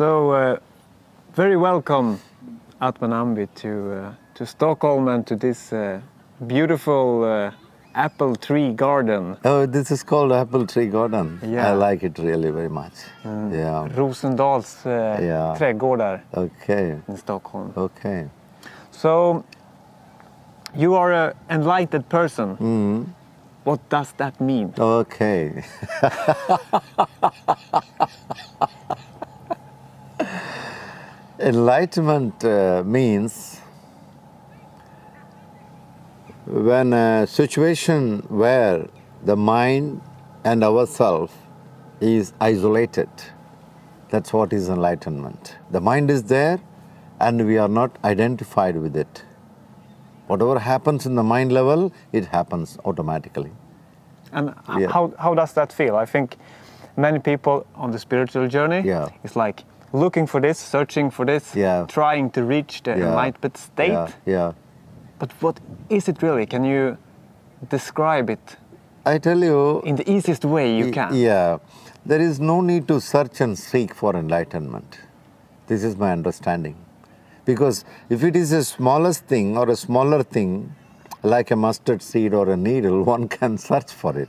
So, uh, very welcome, Atmanambi, to, uh, to Stockholm and to this uh, beautiful uh, apple tree garden. Oh, this is called Apple Tree Garden. Yeah. I like it really very much. Yeah. Rosendals uh, Ja. trädgårdar Okay. in Stockholm. Okay. So, you are an enlightened person. Mm. What does that mean? Okay. Enlightenment uh, means when a situation where the mind and ourself is isolated. That's what is enlightenment. The mind is there and we are not identified with it. Whatever happens in the mind level, it happens automatically. And Yeah. how, how does that feel? I think many people on the spiritual journey Yeah. is like looking for this, searching for this, Yeah. trying to reach the Yeah. enlightened state. Yeah, yeah. But what is it really? Can you describe it I tell you, in the easiest way you can? Yeah, there is no need to search and seek for enlightenment. This is my understanding. Because if it is a smallest thing or a smaller thing, like a mustard seed or a needle, one can search for it.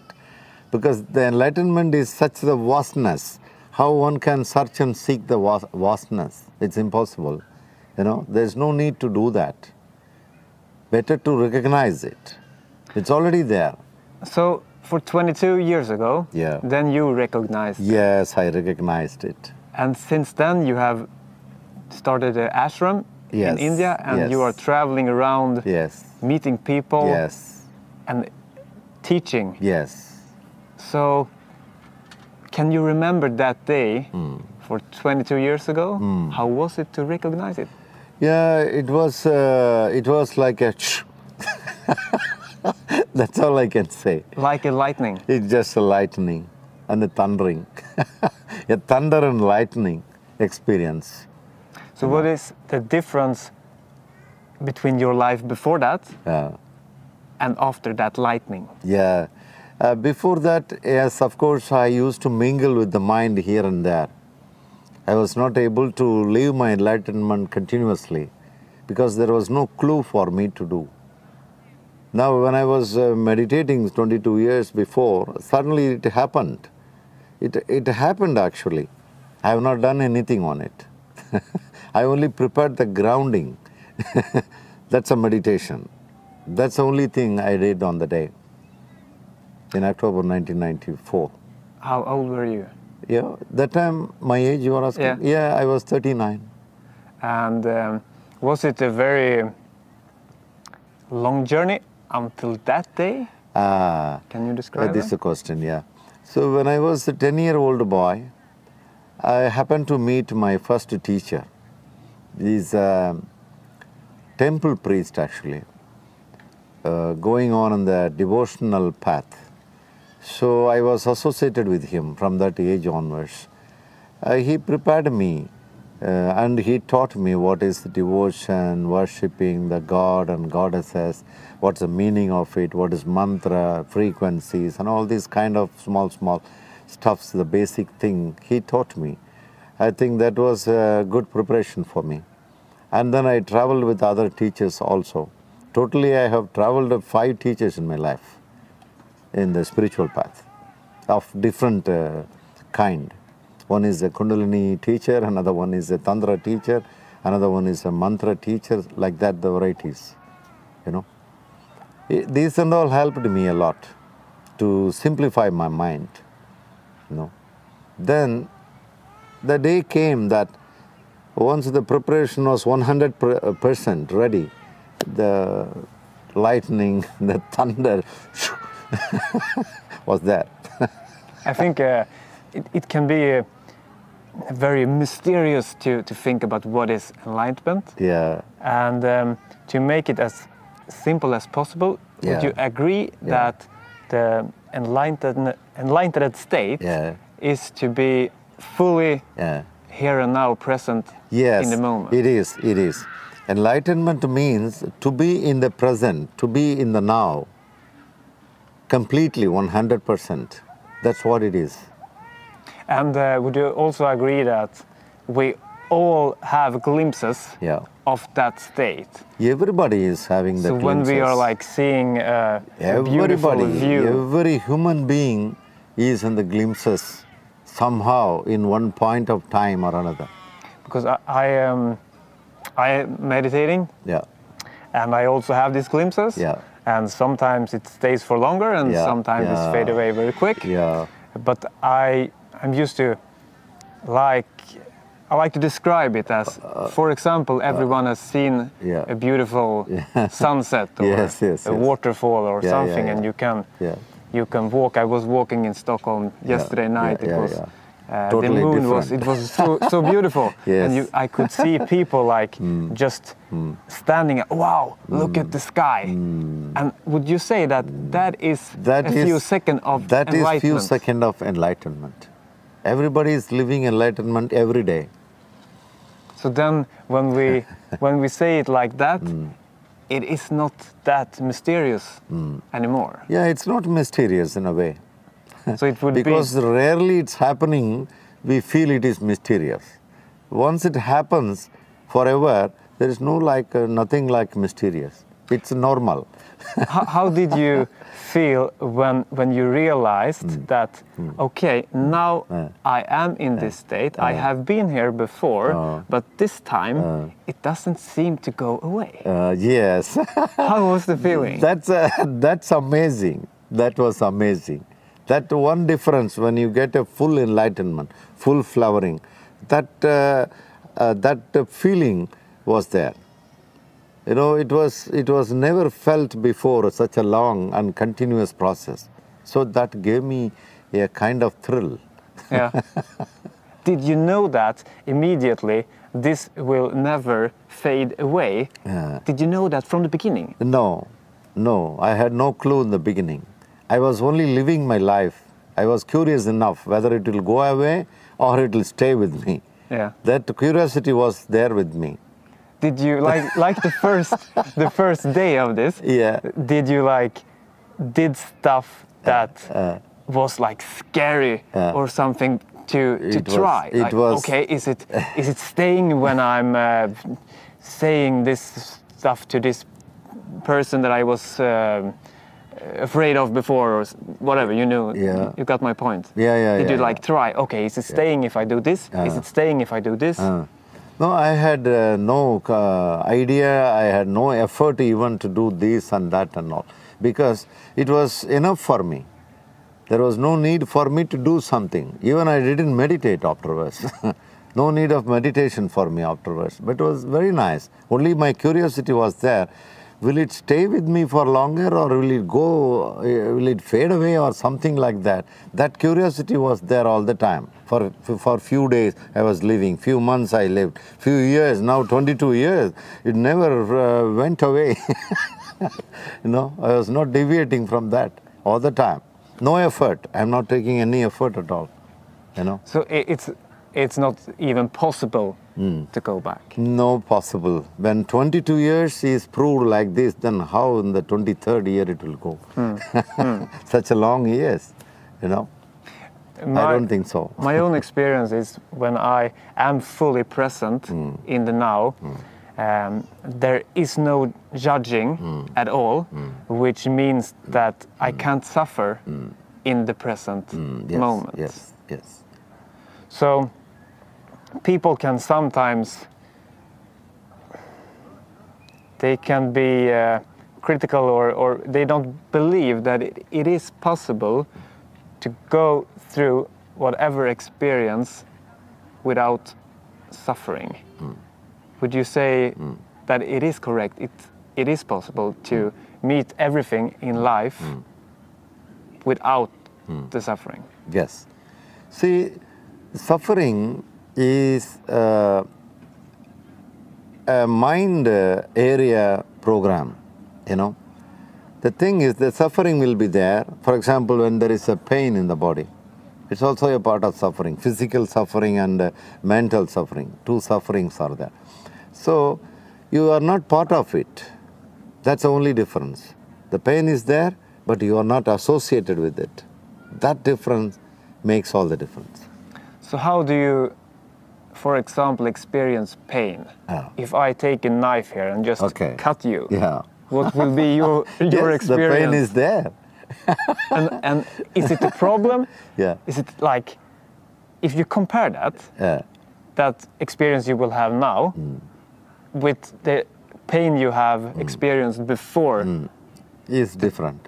Because the enlightenment is such the vastness. How one can search and seek the vastness? It's impossible. You know, there's no need to do that. Better to recognize it. It's already there. So, for 22 years ago, Yeah. then you recognized. Yes, I recognized it. And since then, you have started an ashram Yes, in India and you are traveling around Yes. meeting people Yes. and teaching. Yes. So, can you remember that day Hmm. for 22 years ago? How was it to recognize it? Yeah, it was. Uh, it was like a. That's all I can say. Like a lightning. It's just a lightning and a thundering, a thunder and lightning experience. So, what is the difference between your life before that Yeah. and after that lightning? Yeah. Uh, before that, yes, of course, I used to mingle with the mind here and there. I was not able to live my enlightenment continuously because there was no clue for me to do. Now, when I was uh, meditating 22 years before, suddenly it happened. It, it happened actually. I have not done anything on it. I only prepared the grounding. That's a meditation. That's the only thing I did on the day in October 1994. How old were you? Yeah, that time my age you are asking? Yeah. I was 39. And um, was it a very long journey until that day? Ah, Can you uh, describe this is a question, yeah. So when I was a 10 year old boy, I happened to meet my first teacher. He's a temple priest actually, uh, going on in the devotional path. So I was associated with him from that age onwards. Uh, he prepared me uh, and he taught me what is devotion, worshipping the God and goddesses, what's the meaning of it, what is mantra, frequencies, and all these kind of small, small stuffs, the basic thing he taught me. I think that was a good preparation for me. And then I traveled with other teachers also. Totally, I have traveled with five teachers in my life in the spiritual path of different uh, kind. One is a Kundalini teacher, another one is a Tantra teacher, another one is a mantra teacher, like that, the varieties, you know. I- These and all helped me a lot to simplify my mind, you know. Then the day came that once the preparation was 100% ready, the lightning, the thunder was that? I think uh, it, it can be uh, very mysterious to, to think about what is enlightenment yeah, and um, to make it as simple as possible. Would you agree that the enlightened, enlightened state Yeah. is to be fully yeah. here and now present Yes, in the moment? it is, it is. Enlightenment means to be in the present, to be in the now, completely 100%. That's what it is. And uh, would you also agree that we all have glimpses Yeah. of that state. Everybody is having that. so when we are like seeing uh, a beautiful Everybody, view, every human being is in the glimpses somehow in one point of time or another. because I, I am I am meditating Yeah, and I also have these glimpses. Yeah. And sometimes it stays for longer, and Yeah, sometimes yeah. it's fade away very quick. yeah, But I I'm used to like I like to describe it as, for example, everyone has seen Uh, yeah. a beautiful sunset or Yes, yes, a yes. waterfall or Yeah, yeah, something, and you can yeah. you can walk. I was walking in Stockholm yesterday yeah, night. it yeah, was yeah. Uh, Totally the moon was it was so, so beautiful, and Yes. Hmm. you, I could see people like just standing. Wow, look at the sky! And would you say that that is Hmm. That a is few seconds of that is few second of enlightenment. Everybody is living enlightenment every day. So then, when we when we say it like that, Hmm. it is not that mysterious anymore. Yeah, it's not mysterious in a way. So it would because be rarely it's happening, we feel it is mysterious. Once it happens forever, there is no like uh, nothing like mysterious. It's normal. how, how did you feel when when you realized Hmm. that okay now I am in this state I have been here before Uh. but this time it doesn't seem to go away Uh, yes, how was the feeling that's uh, that's amazing. That was amazing. That one difference when you get a full enlightenment, full flowering, that uh, uh, that feeling was there. You know, it was it was never felt before such a long and continuous process. So that gave me a kind of thrill. yeah did you know that immediately this will never fade away Yeah. did you know that from the beginning No, no, I had no clue in the beginning. I was only living my life. I was curious enough whether it will go away or it will stay with me. yeah That curiosity was there with me. did you like like the first the first day of this Yeah. did you like did stuff that was like scary Uh, or something to to It was- try it like was- okay is it is it staying when i'm uh, saying this stuff to this person that i was um afraid of before or whatever you knew Yeah. you got my point Yeah, yeah, did yeah, you like try okay is it staying if i do this is Uh. it staying if i do this Uh, no, I had uh, no uh, idea, I had no effort even to do this and that and all because it was enough for me. There was no need for me to do something. Even I didn't meditate afterwards. no need of meditation for me afterwards. But it was very nice. Only my curiosity was there. Will it stay with me for longer or will it go, uh, will it fade away or something like that? That curiosity was there all the time. For, for few days I was living, few months I lived, few years, now 22 years. It never uh, went away. you know, I was not deviating from that all the time. No effort. I'm not taking any effort at all. You know, so it's it's not even possible Hmm. to go back no possible. When 22 years is proved like this, then how in the 23rd year it will go? Such a long years, you know. I don't think so. My own experience is when I am fully present Hmm. in the now, um, there is no judging Hmm. at all, which means that I can't suffer in the present Hmm. Yes, moment. Yes, yes. So people can sometimes they can be uh, critical or, or they don't believe that it, it is possible to go through whatever experience without suffering. Mm. Would you say mm. that it is correct? It, it is possible to mm. meet everything in life without the suffering. Yes. See, suffering is uh, a mind area program, you know. The thing is, the suffering will be there. For example, when there is a pain in the body, it's also a part of suffering physical suffering and uh, mental suffering. Two sufferings are there. So, you are not part of it. That's the only difference. The pain is there, but you are not associated with it. That difference makes all the difference. So how do you for example, experience pain, Yeah. if I take a knife here and just Okay. cut you, Yeah. what will be your your yes, the experience? pain is there. and, and is it a problem? Yeah. Is it like if you compare that Yeah. that experience you will have now mm. with the pain you have mm. experienced before, mm. Is different.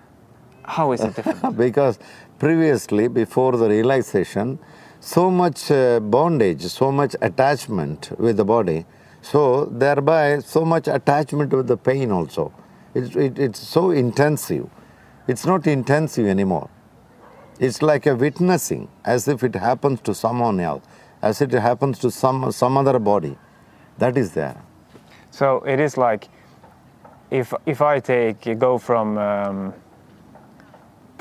how is it different? because previously, before the realization, so much uh, bondage, so much attachment with the body, so thereby so much attachment with the pain also. It's, it, it's so intensive. It's not intensive anymore. It's like a witnessing, as if it happens to someone else, as if it happens to some, some other body. That is there. so it is like if if I take go from um,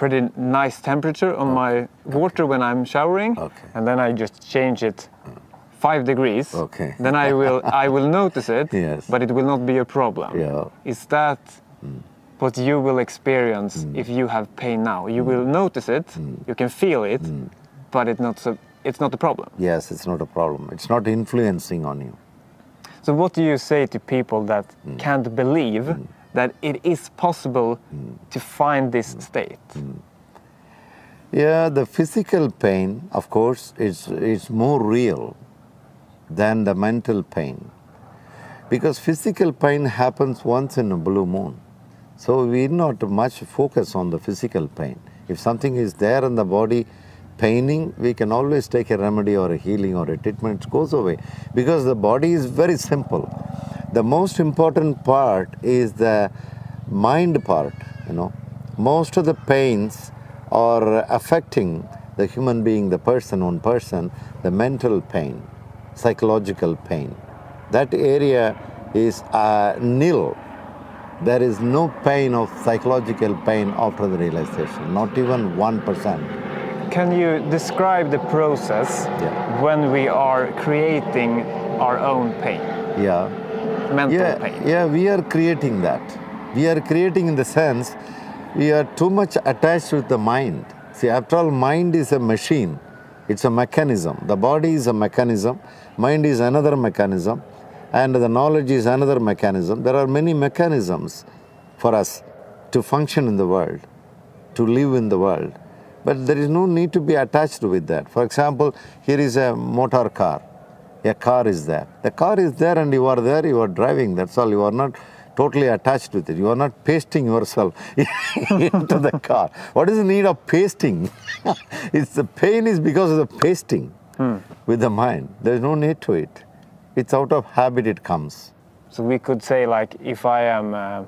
pretty nice temperature on my water when I'm showering, Okay. and then I just change it mm. five degrees. Okay. Then I will I will notice it, Yes. but it will not be a problem. Yeah. Is that mm. what you will experience mm. if you have pain now? You will notice it, you can feel it, but it's not so, it's not a problem. Yes, it's not a problem. It's not influencing on you. So what do you say to people that can't believe that it is possible to find this mm. state? Mm. Yeah, the physical pain, of course, is, is more real than the mental pain. Because physical pain happens once in a blue moon. So we not much focus on the physical pain. If something is there in the body paining, we can always take a remedy or a healing or a treatment, it goes away. Because the body is very simple. The most important part is the mind part, you know. Most of the pains are affecting the human being, the person, on person, the mental pain, psychological pain. That area is uh, nil. There is no pain of psychological pain after the realization, not even 1%. Can you describe the process Yeah. when we are creating our own pain, Yeah. Mental yeah, pain? Yeah, we are creating that. We are creating in the sense we are too much attached with the mind. See, after all, mind is a machine. It's a mechanism. The body is a mechanism. Mind is another mechanism. And the knowledge is another mechanism. There are many mechanisms for us to function in the world, to live in the world. But there is no need to be attached with that. For example, here is a motor car a car is there. The car is there and you are there, you are driving, that's all. You are not totally attached with it. You are not pasting yourself into the car. What is the need of pasting? it's the pain is because of the pasting with the mind. There is no need to it. It's out of habit it comes. So we could say like if I am uh,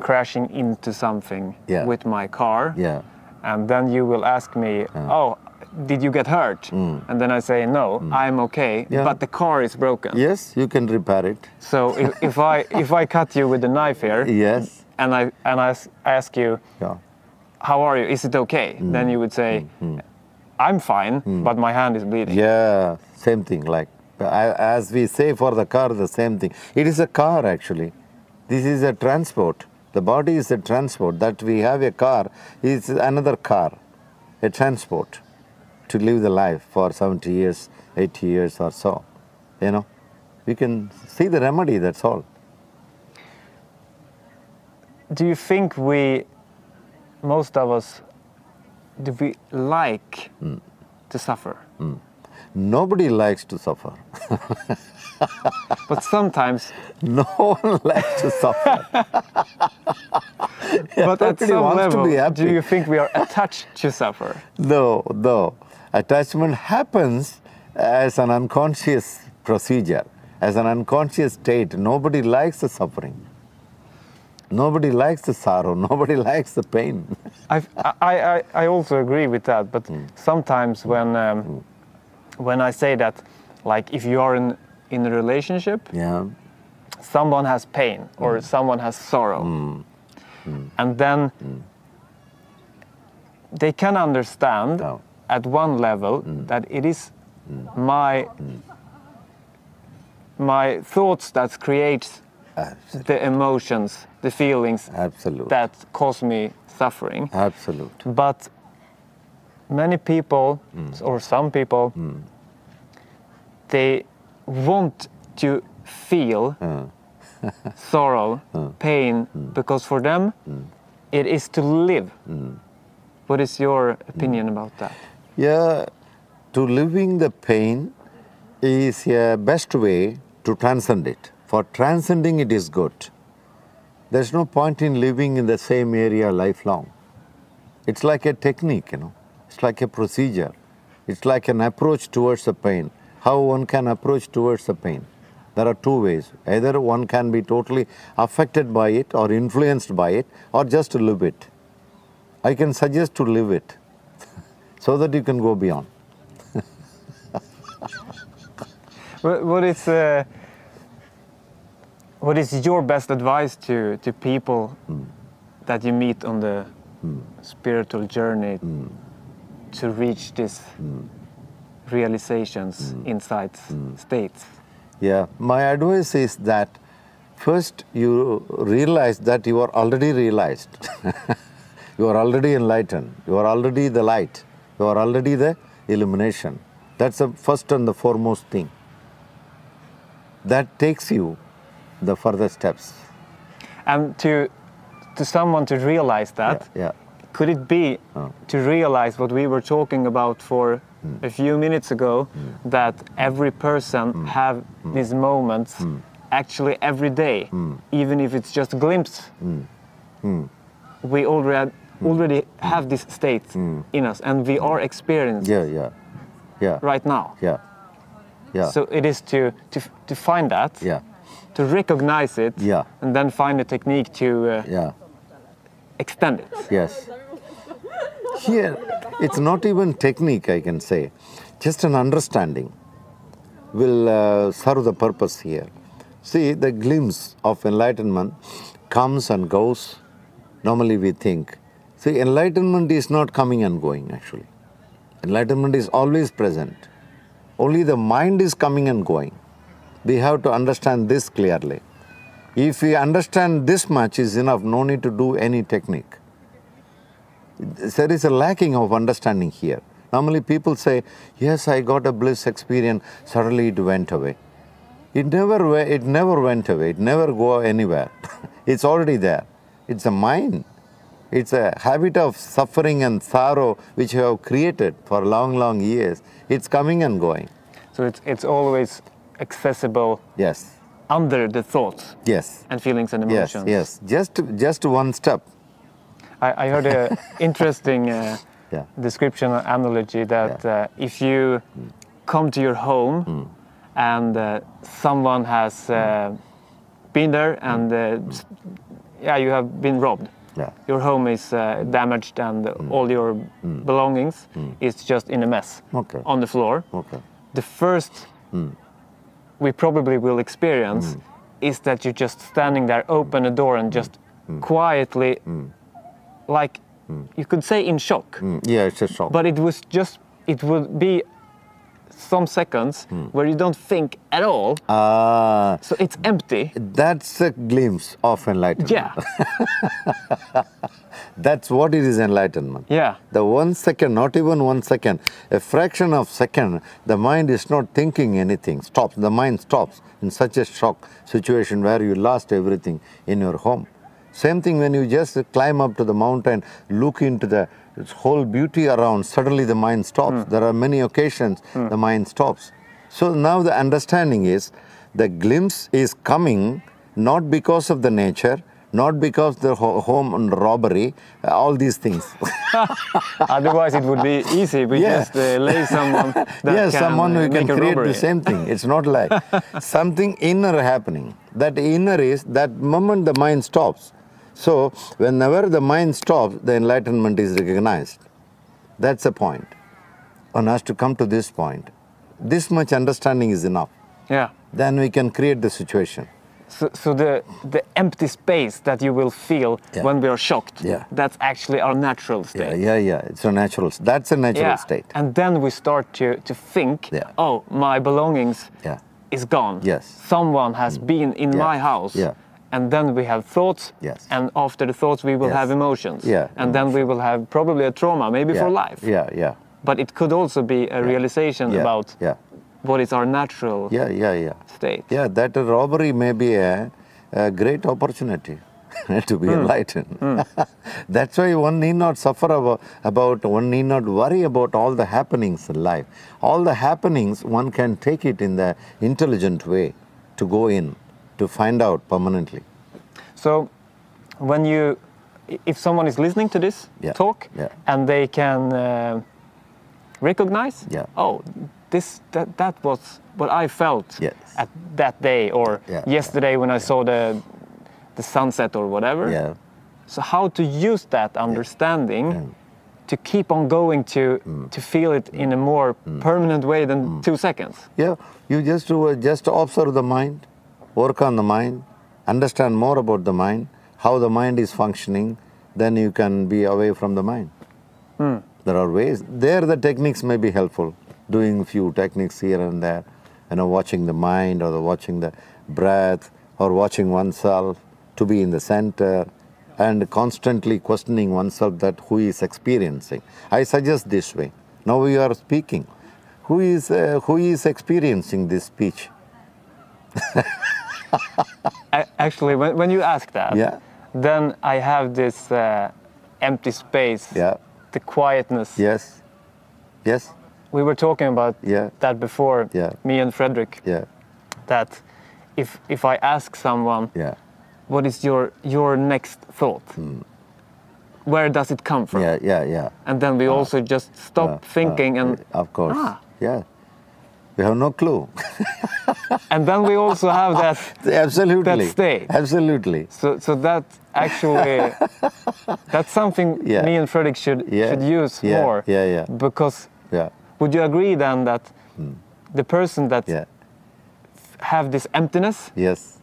crashing into something Yeah. with my car, Yeah. and then you will ask me, "Oh, did you get hurt?" Mm. And then I say, "No, mm. I'm okay, Mm. Yeah. but the car is broken." Yes, you can repair it. So if, if I if I cut you with a knife here, Yes. and I and I s- ask you, Yeah. "How are you? Is it okay?" Mm. Then you would say, "I'm fine, but my hand is bleeding." Yeah, same thing. Like as we say for the car, the same thing. It is a car actually. This is a transport. The body is a transport. That we have a car is another car, a transport to live the life for 70 years, 80 years or so. You know, we can see the remedy. That's all. Do you think we, most of us, do we like hmm. to suffer? Hmm. Nobody likes to suffer. But sometimes, No one likes to suffer. but at some level, do you think we are attached to suffer? No, no. Attachment happens as an unconscious procedure, as an unconscious state. Nobody likes the suffering. Nobody likes the sorrow. Nobody likes the pain. I, I, I also agree with that, but hmm. sometimes when, hmm. um, when I say that, like if you are in, in a relationship, Yeah. someone has pain or hmm. someone has sorrow, and then they can understand Oh. At one level mm. that it is my my thoughts that creates Absolutely. the emotions, the feelings Absolute. that cause me suffering. Absolute. But many people, mm. or some people, mm. they want to feel sorrow, pain, because for them it is to live. What is your opinion about that? Yeah, to living the pain is a best way to transcend it. For transcending it is good. There's no point in living in the same area lifelong. It's like a technique, you know. It's like a procedure. It's like an approach towards the pain. How one can approach towards the pain. There are two ways. Either one can be totally affected by it or influenced by it or just live it. I can suggest to live it so that you can go beyond. What, what is uh, what is your best advice to to people hmm. that you meet on the hmm. spiritual journey hmm. to reach this realizations, insights, states? Yeah, my advice is that first you realize that you are already realized. you are already enlightened. You are already the light. You are already the illumination. That's the first and the foremost thing. That takes you the further steps. And to to someone to realize that, Yeah, yeah. could it be oh. to realize what we were talking about for hmm. a few minutes ago hmm. that every person hmm. have these moments actually every day even if it's just a glimpse? We already already have this state in us and we are experiencing Yeah, yeah, yeah, right now yeah, yeah, so it is to to, to find that yeah, to recognize it Yeah. and then find a technique to uh, yeah. extend it Yes. Here, it's not even technique, I can say. Just an understanding will uh, serve the purpose here. See, the glimpse of enlightenment comes and goes. Normally, we think. See, enlightenment is not coming and going, actually. Enlightenment is always present. Only the mind is coming and going. We have to understand this clearly. If we understand this much is enough, no need to do any technique there is a lacking of understanding here. Normally people say, yes, I got a bliss experience, suddenly it went away. It never, it never went away, it never go anywhere. it's already there. It's a mind. It's a habit of suffering and sorrow which you have created for long, long years. It's coming and going. so it's it's always accessible Yes, under the thoughts yes, and feelings and yes, emotions yes. Just, just one step. I, I heard an interesting uh, Yeah. description or analogy that Yeah. uh, if you come to your home and uh, someone has uh, been there and uh, yeah, you have been robbed. Yeah. Your home is uh, damaged and mm. all your mm. belongings mm. is just in a mess Okay. on the floor. Okay. The first we probably will experience is that you're just standing there, open a door, and just quietly, like you could say in shock, Mm, Yeah, it's a shock. but it was just, it would be some seconds where you don't think at all, Ah, so it's empty. that's a glimpse of enlightenment. Yeah, That's what it is enlightenment. yeah, The one second, not even one second, a fraction of second, the mind is not thinking anything, stops. The mind stops in such a shock situation where you lost everything in your home. Same thing when you just climb up to the mountain, look into the whole beauty around, suddenly the mind stops. There are many occasions the mind stops. So now the understanding is the glimpse is coming not because of the nature, not because the ho- home and robbery, all these things. otherwise it would be easy. We Yeah. just uh, lay someone that someone uh, who can create robbery. the same thing. It's not like something inner happening. That inner is that moment the mind stops. So whenever the mind stops, the enlightenment is recognized. That's the point. One has to come to this point. This much understanding is enough. Yeah. Then we can create the situation. So, so the the empty space that you will feel Yeah. when we are shocked, Yeah. that's actually our natural state. yeah, yeah. yeah. It's a natural. That's a natural Yeah. state. And then we start to, to think, Yeah. oh, my belongings Yeah. is gone. Yes. Someone has mm. been in my house. Yeah. And then we have thoughts. Yes. And after the thoughts, we will Yes. have emotions. Yeah, And then we will have probably a trauma, maybe yeah. for life. Yeah, yeah. But it could also be a realization yeah. about Yeah. what is our natural Yeah, yeah, yeah. state. Yeah, that robbery may be a, a great opportunity to be hmm. enlightened. Hmm. That's why one need not suffer about, about, one need not worry about all the happenings in life. All the happenings, one can take it in the intelligent way to go in, to find out permanently. So, when you, if someone is listening to this Yeah, talk yeah. and they can uh, recognize, Yeah. oh, this that that was what I felt Yes. at that day or yesterday when I saw the the sunset or whatever. Yeah, So how to use that understanding to keep on going to Mm. to feel it in a more permanent way than two seconds. yeah. You just do, just observe the mind, work on the mind, understand more about the mind, how the mind is functioning. Then you can be away from the mind. There are ways. There, the techniques may be helpful. Doing few techniques here and there, you know, watching the mind or the watching the breath or watching oneself to be in the center and constantly questioning oneself that who is experiencing. I suggest this way. Now we are speaking. Who is uh, who is experiencing this speech? Actually, when, when you ask that, Yeah. then I have this uh, empty space, Yeah. the quietness. Yes. Yes. We were talking about Yeah. that before, Yeah. me and Fredrik, Yeah. that if, if I ask someone, Yeah. what is your, your next thought? Where does it come from? Yeah. Yeah. Yeah. And then we also just stop Uh, thinking uh, and, of course. Ah. Yeah. We have no clue. and then we also have that Absolutely. That state. Absolutely. So, so that actually, that's something Yeah. me and Fredrik should Yeah. should use Yeah, more. yeah, yeah. Because Yeah. would you agree then that hmm. the person that. Yeah. have this emptiness, Yes.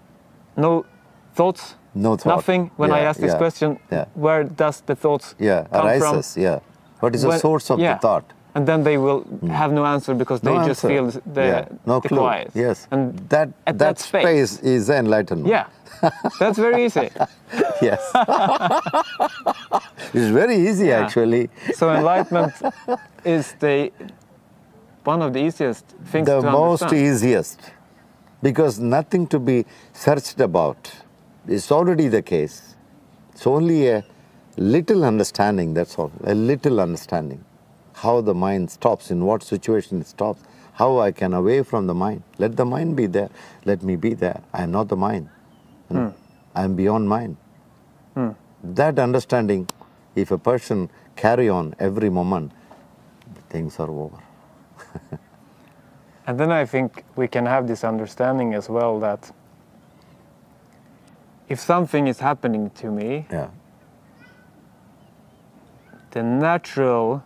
no thoughts, No thought. nothing. When I ask this question, yeah. where does the thoughts Yeah. come Arises. Yeah. What is from? the source of the thought? And then they will hmm. have no answer because No they just answer. feel the, yeah. no the clue. quiet. Yes. And that at that, that space- space is enlightenment. yeah, that's very easy. Yes. it's very easy Yeah. actually. So enlightenment is the one of the easiest things the most understand. easiest because nothing to be searched about it's already the case it's only a little understanding that's all a little understanding how the mind stops in what situation it stops how i can away from the mind. Let the mind be there. Let me be there. I am not the mind. You know, i am beyond mind. Hmm. That understanding if a person carry on every moment things are over. And then I think we can have this understanding as well that if something is happening to me, yeah. the natural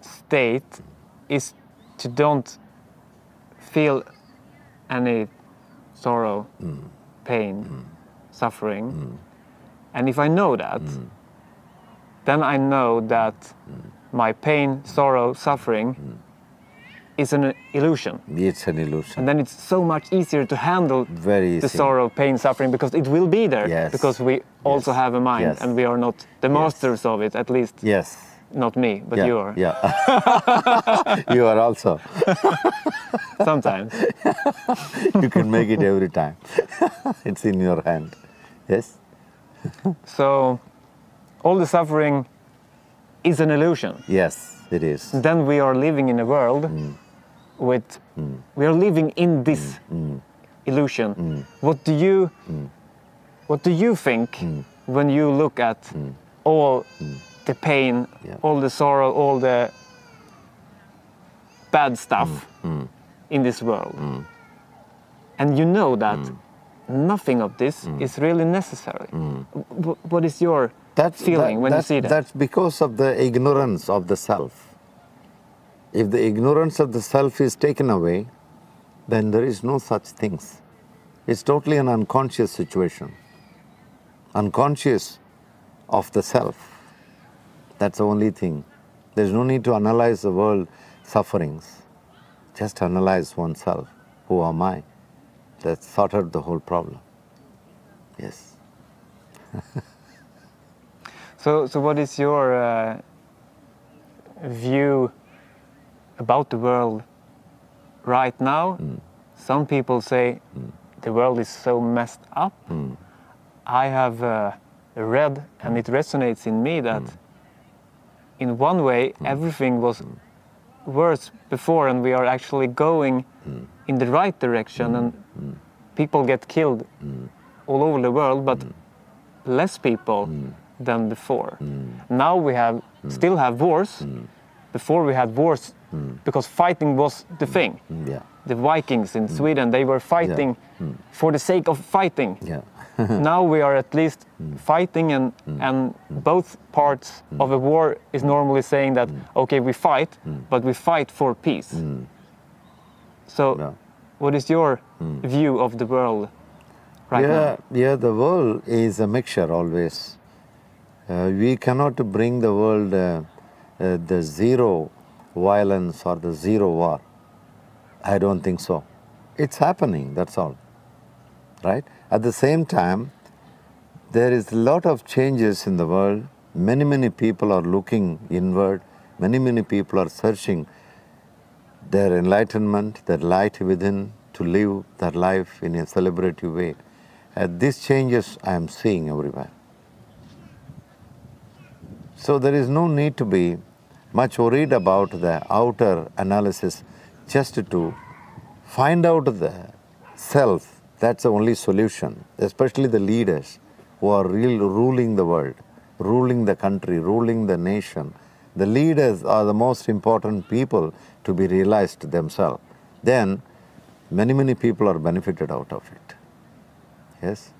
state is to don't feel any sorrow, pain, suffering. And if I know that, then I know that my pain, sorrow, suffering is an illusion. it's an illusion And then it's so much easier to handle Very the sorrow, pain, suffering because it will be there. Yes. Because we also Yes. have a mind Yes. and we are not the masters of it, at least Yes. Not me, but yeah. you are Yeah. you are also. sometimes. You can make it every time. it's in your hand. Yes. so all the suffering is an illusion. Yes, it is. Then we are living in a world Mm. with, we are living in this Mm. illusion. What do you, what do you think Mm. when you look at all the pain, Yeah. all the sorrow, all the bad stuff Mm. in this world? And you know that Mm. nothing of this is really necessary. Wh- what is your That's, feeling that- when you see that? That's because of the ignorance of the self. If the ignorance of the self is taken away, then there is no such things. It's totally an unconscious situation. Unconscious of the self. That's the only thing. There's no need to analyze the world sufferings. Just analyze oneself. Who am I? That sorted the whole problem. Yes. So, so what is your uh, view about the world right now, some people say the world is so messed up. I have uh, read, and it resonates in me that in one way hmm. everything was hmm. worse before, and we are actually going hmm. in the right direction, and people get killed all over the world, but less people than before. Now we have still have wars. Before we had wars because fighting was the thing. Yeah. The Vikings in Sweden, they were fighting for the sake of fighting. Yeah. now we are at least mm. fighting and mm. Mm. and both parts of a war is normally saying that okay we fight but we fight for peace so Yeah. what is your view of the world right yeah, now yeah, the world is a mixture always. Uh, we cannot bring the world uh, uh, the zero violence or the zero war. I don't think so. It's happening, that's all. Right? At the same time, there is a lot of changes in the world. Many, many people are looking inward. Many, many people are searching their enlightenment, their light within to live their life in a celebrative way. Uh, these changes I am seeing everywhere. So there is no need to be much worried about the outer analysis, just to find out the self. That's the only solution, especially the leaders who are real ruling the world, ruling the country, ruling the nation. The leaders are the most important people to be realized themselves. Then many, many people are benefited out of it. Yes?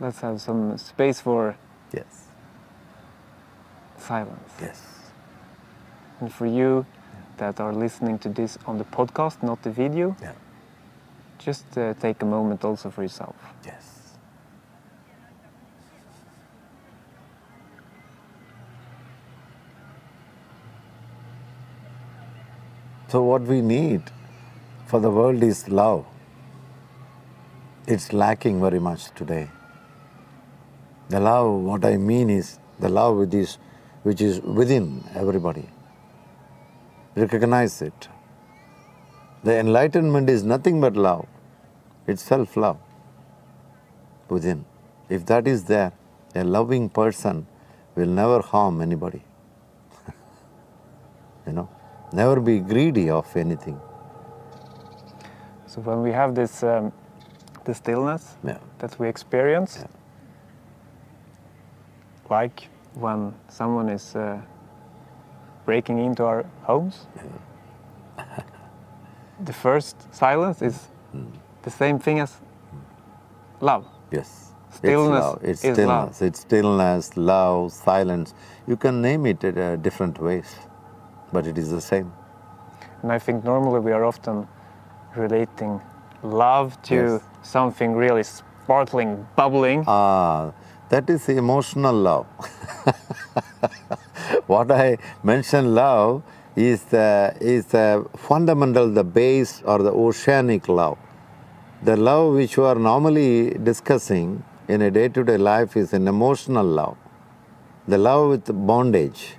let's have some space for Yes. silence Yes. and for you that are listening to this on the podcast not the video Yeah. just uh, take a moment also for yourself Yes. So, what we need for the world is love. It's lacking very much today. The love, what I mean is the love which is, which is within everybody. Recognize it. The enlightenment is nothing but love. It's self love within. If that is there, a loving person will never harm anybody. you know, never be greedy of anything. so when we have this um, the stillness Yeah. that we experience Yeah. like when someone is uh, breaking into our homes the first silence is Hmm. the same thing as love Yes. Stillness it's love. It's is love. stillness. It's stillness, love, silence. You can name it in uh, different ways, but it is the same. and i think normally we are often relating love to Yes. something really sparkling bubbling Ah, that is emotional love. what I mentioned love is the, is the fundamental, the base or the oceanic love. The love which you are normally discussing in a day-to-day life is an emotional love. The love with bondage.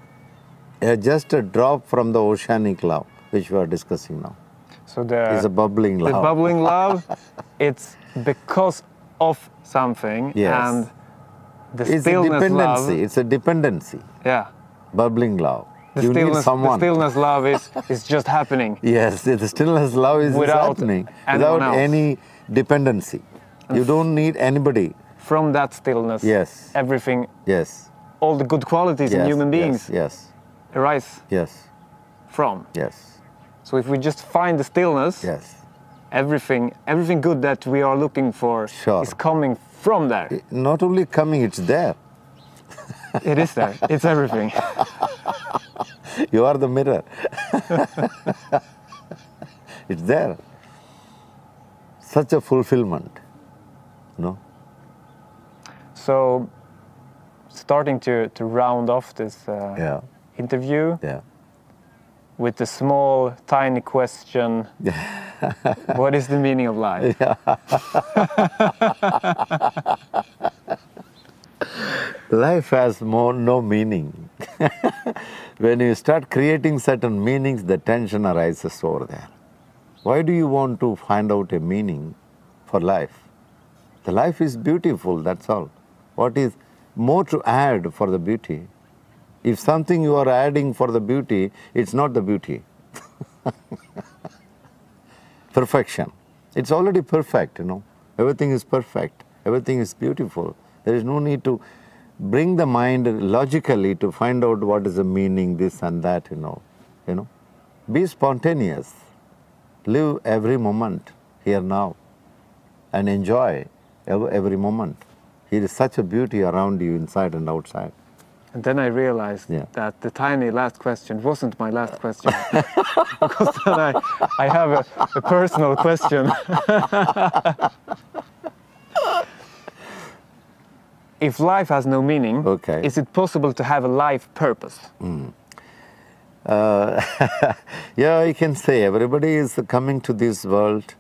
Just a drop from the oceanic love which we are discussing now. so the It's a bubbling the love. bubbling love it's because of something Yes. and the it's a dependency. love It's a dependency. yeah Bubbling love. the you need stillness, the stillness love is, is just happening Yes, the stillness love is Without happening without else. any dependency. You don't need anybody. from that stillness Yes. everything Yes. all the good qualities in human beings Yes. arise Yes. from Yes. so if we just find the stillness Yes. everything everything good that we are looking for Sure. is coming from there Not only coming, it's there. It is there it's everything You are the mirror. it's there. Such a fulfillment. No? so starting to, to round off this uh, Yeah. interview Yeah. with the small tiny question what is the meaning of life Life has more no meaning. when you start creating certain meanings, the tension arises over there. Why do you want to find out a meaning for life? The life is beautiful, that's all. What is more to add for the beauty? If something you are adding for the beauty, it's not the beauty. Perfection. It's already perfect, you know. Everything is perfect. Everything is beautiful. There is no need to bring the mind logically to find out what is the meaning, this and that, you know. You know. Be spontaneous. Live every moment here now and enjoy every moment. Here is such a beauty around you inside and outside. And then I realized Yeah. that the tiny last question wasn't my last question. because then I, I have a, a personal question. if life has no meaning, Okay. is it possible to have a life purpose? Uh, yeah, I can say everybody is coming to this world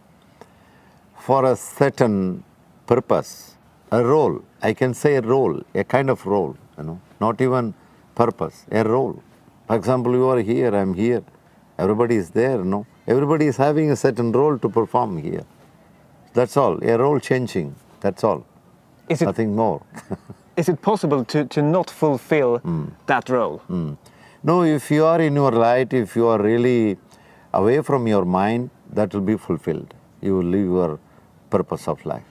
for a certain purpose, a role. I can say a role, a kind of role, you know, not even purpose, a role. For example, you are here, I'm here, everybody is there, you know. Everybody is having a certain role to perform here. That's all, a role changing, that's all, Is it, nothing more. is it possible to, to not fulfill hmm. that role? Hmm. No, if you are in your light, if you are really away from your mind, that will be fulfilled. You will live your purpose of life.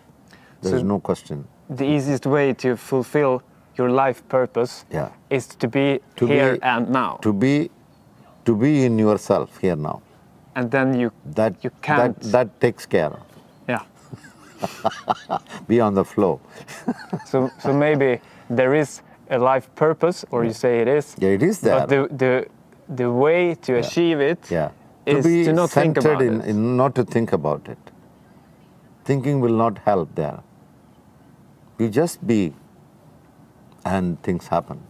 There is So- no question. The easiest way to fulfill your life purpose Yeah. is to be To here be- and now. To be, to be in yourself here now. and then you, That you can't. that that takes care. Yeah. Be on the flow. So, so maybe there is a life purpose, or you say it is. Yeah, it is there. But the, the, the way to achieve it yeah. is to be to not think centered about in, it. in not to think about it. Thinking will not help there. You just be, and things happen.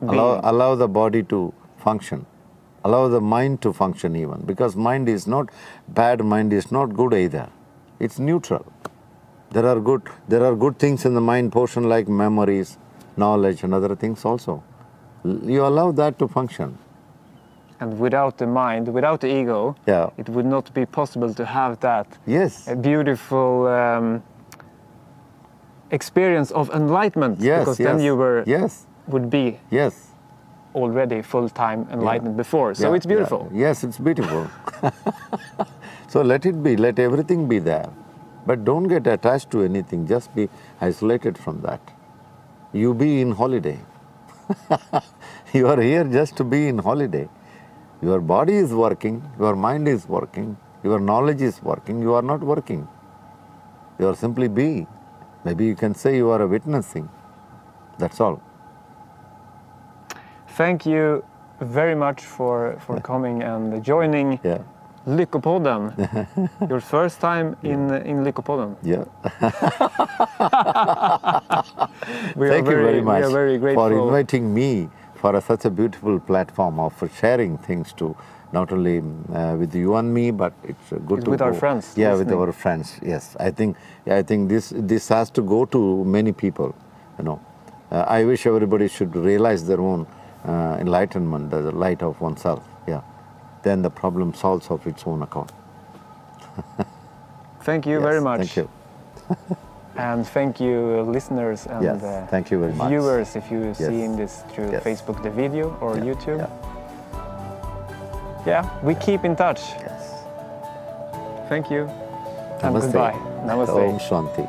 allow, allow the body to function allow the mind to function even because mind is not bad mind is not good either it's neutral there are good there are good things in the mind portion like memories knowledge and other things also you allow that to function And without the mind, without the ego, Yeah. it would not be possible to have that yes a beautiful um, experience of enlightenment. yes because yes then you were yes would be yes already full-time enlightened before. So Yeah, it's beautiful. yeah. Yes, it's beautiful. so let it be, let everything be there. But don't get attached to anything, just be isolated from that. You be in holiday. you are here just to be in holiday. Your body is working, your mind is working, your knowledge is working, you are not working. You are simply being. Maybe you can say you are a witnessing. That's all. Thank you very much for, for coming and joining Yeah. Lyckopodden. Your first time in in Lyckopodden. Yeah. We Thank are you very, very much We are very grateful. for inviting me for a, such a beautiful platform of sharing things to not only uh, with you and me, but it's uh, good With- to with our friends Yeah, with our friends. Yes, I think I think this this has to go to many people. You know, uh, I wish everybody should realize their own uh, enlightenment, the light of oneself. Then the problem solves of its own accord. Thank you Yes, very much. Thank you. And thank you, listeners and Yes, uh, thank you very much. viewers, if you seeing this through Yes. Facebook, the video, or Yeah, YouTube. yeah. Yeah, we keep in touch. Yes. Thank you. And Namaste. goodbye. Namaste. Om Shanti.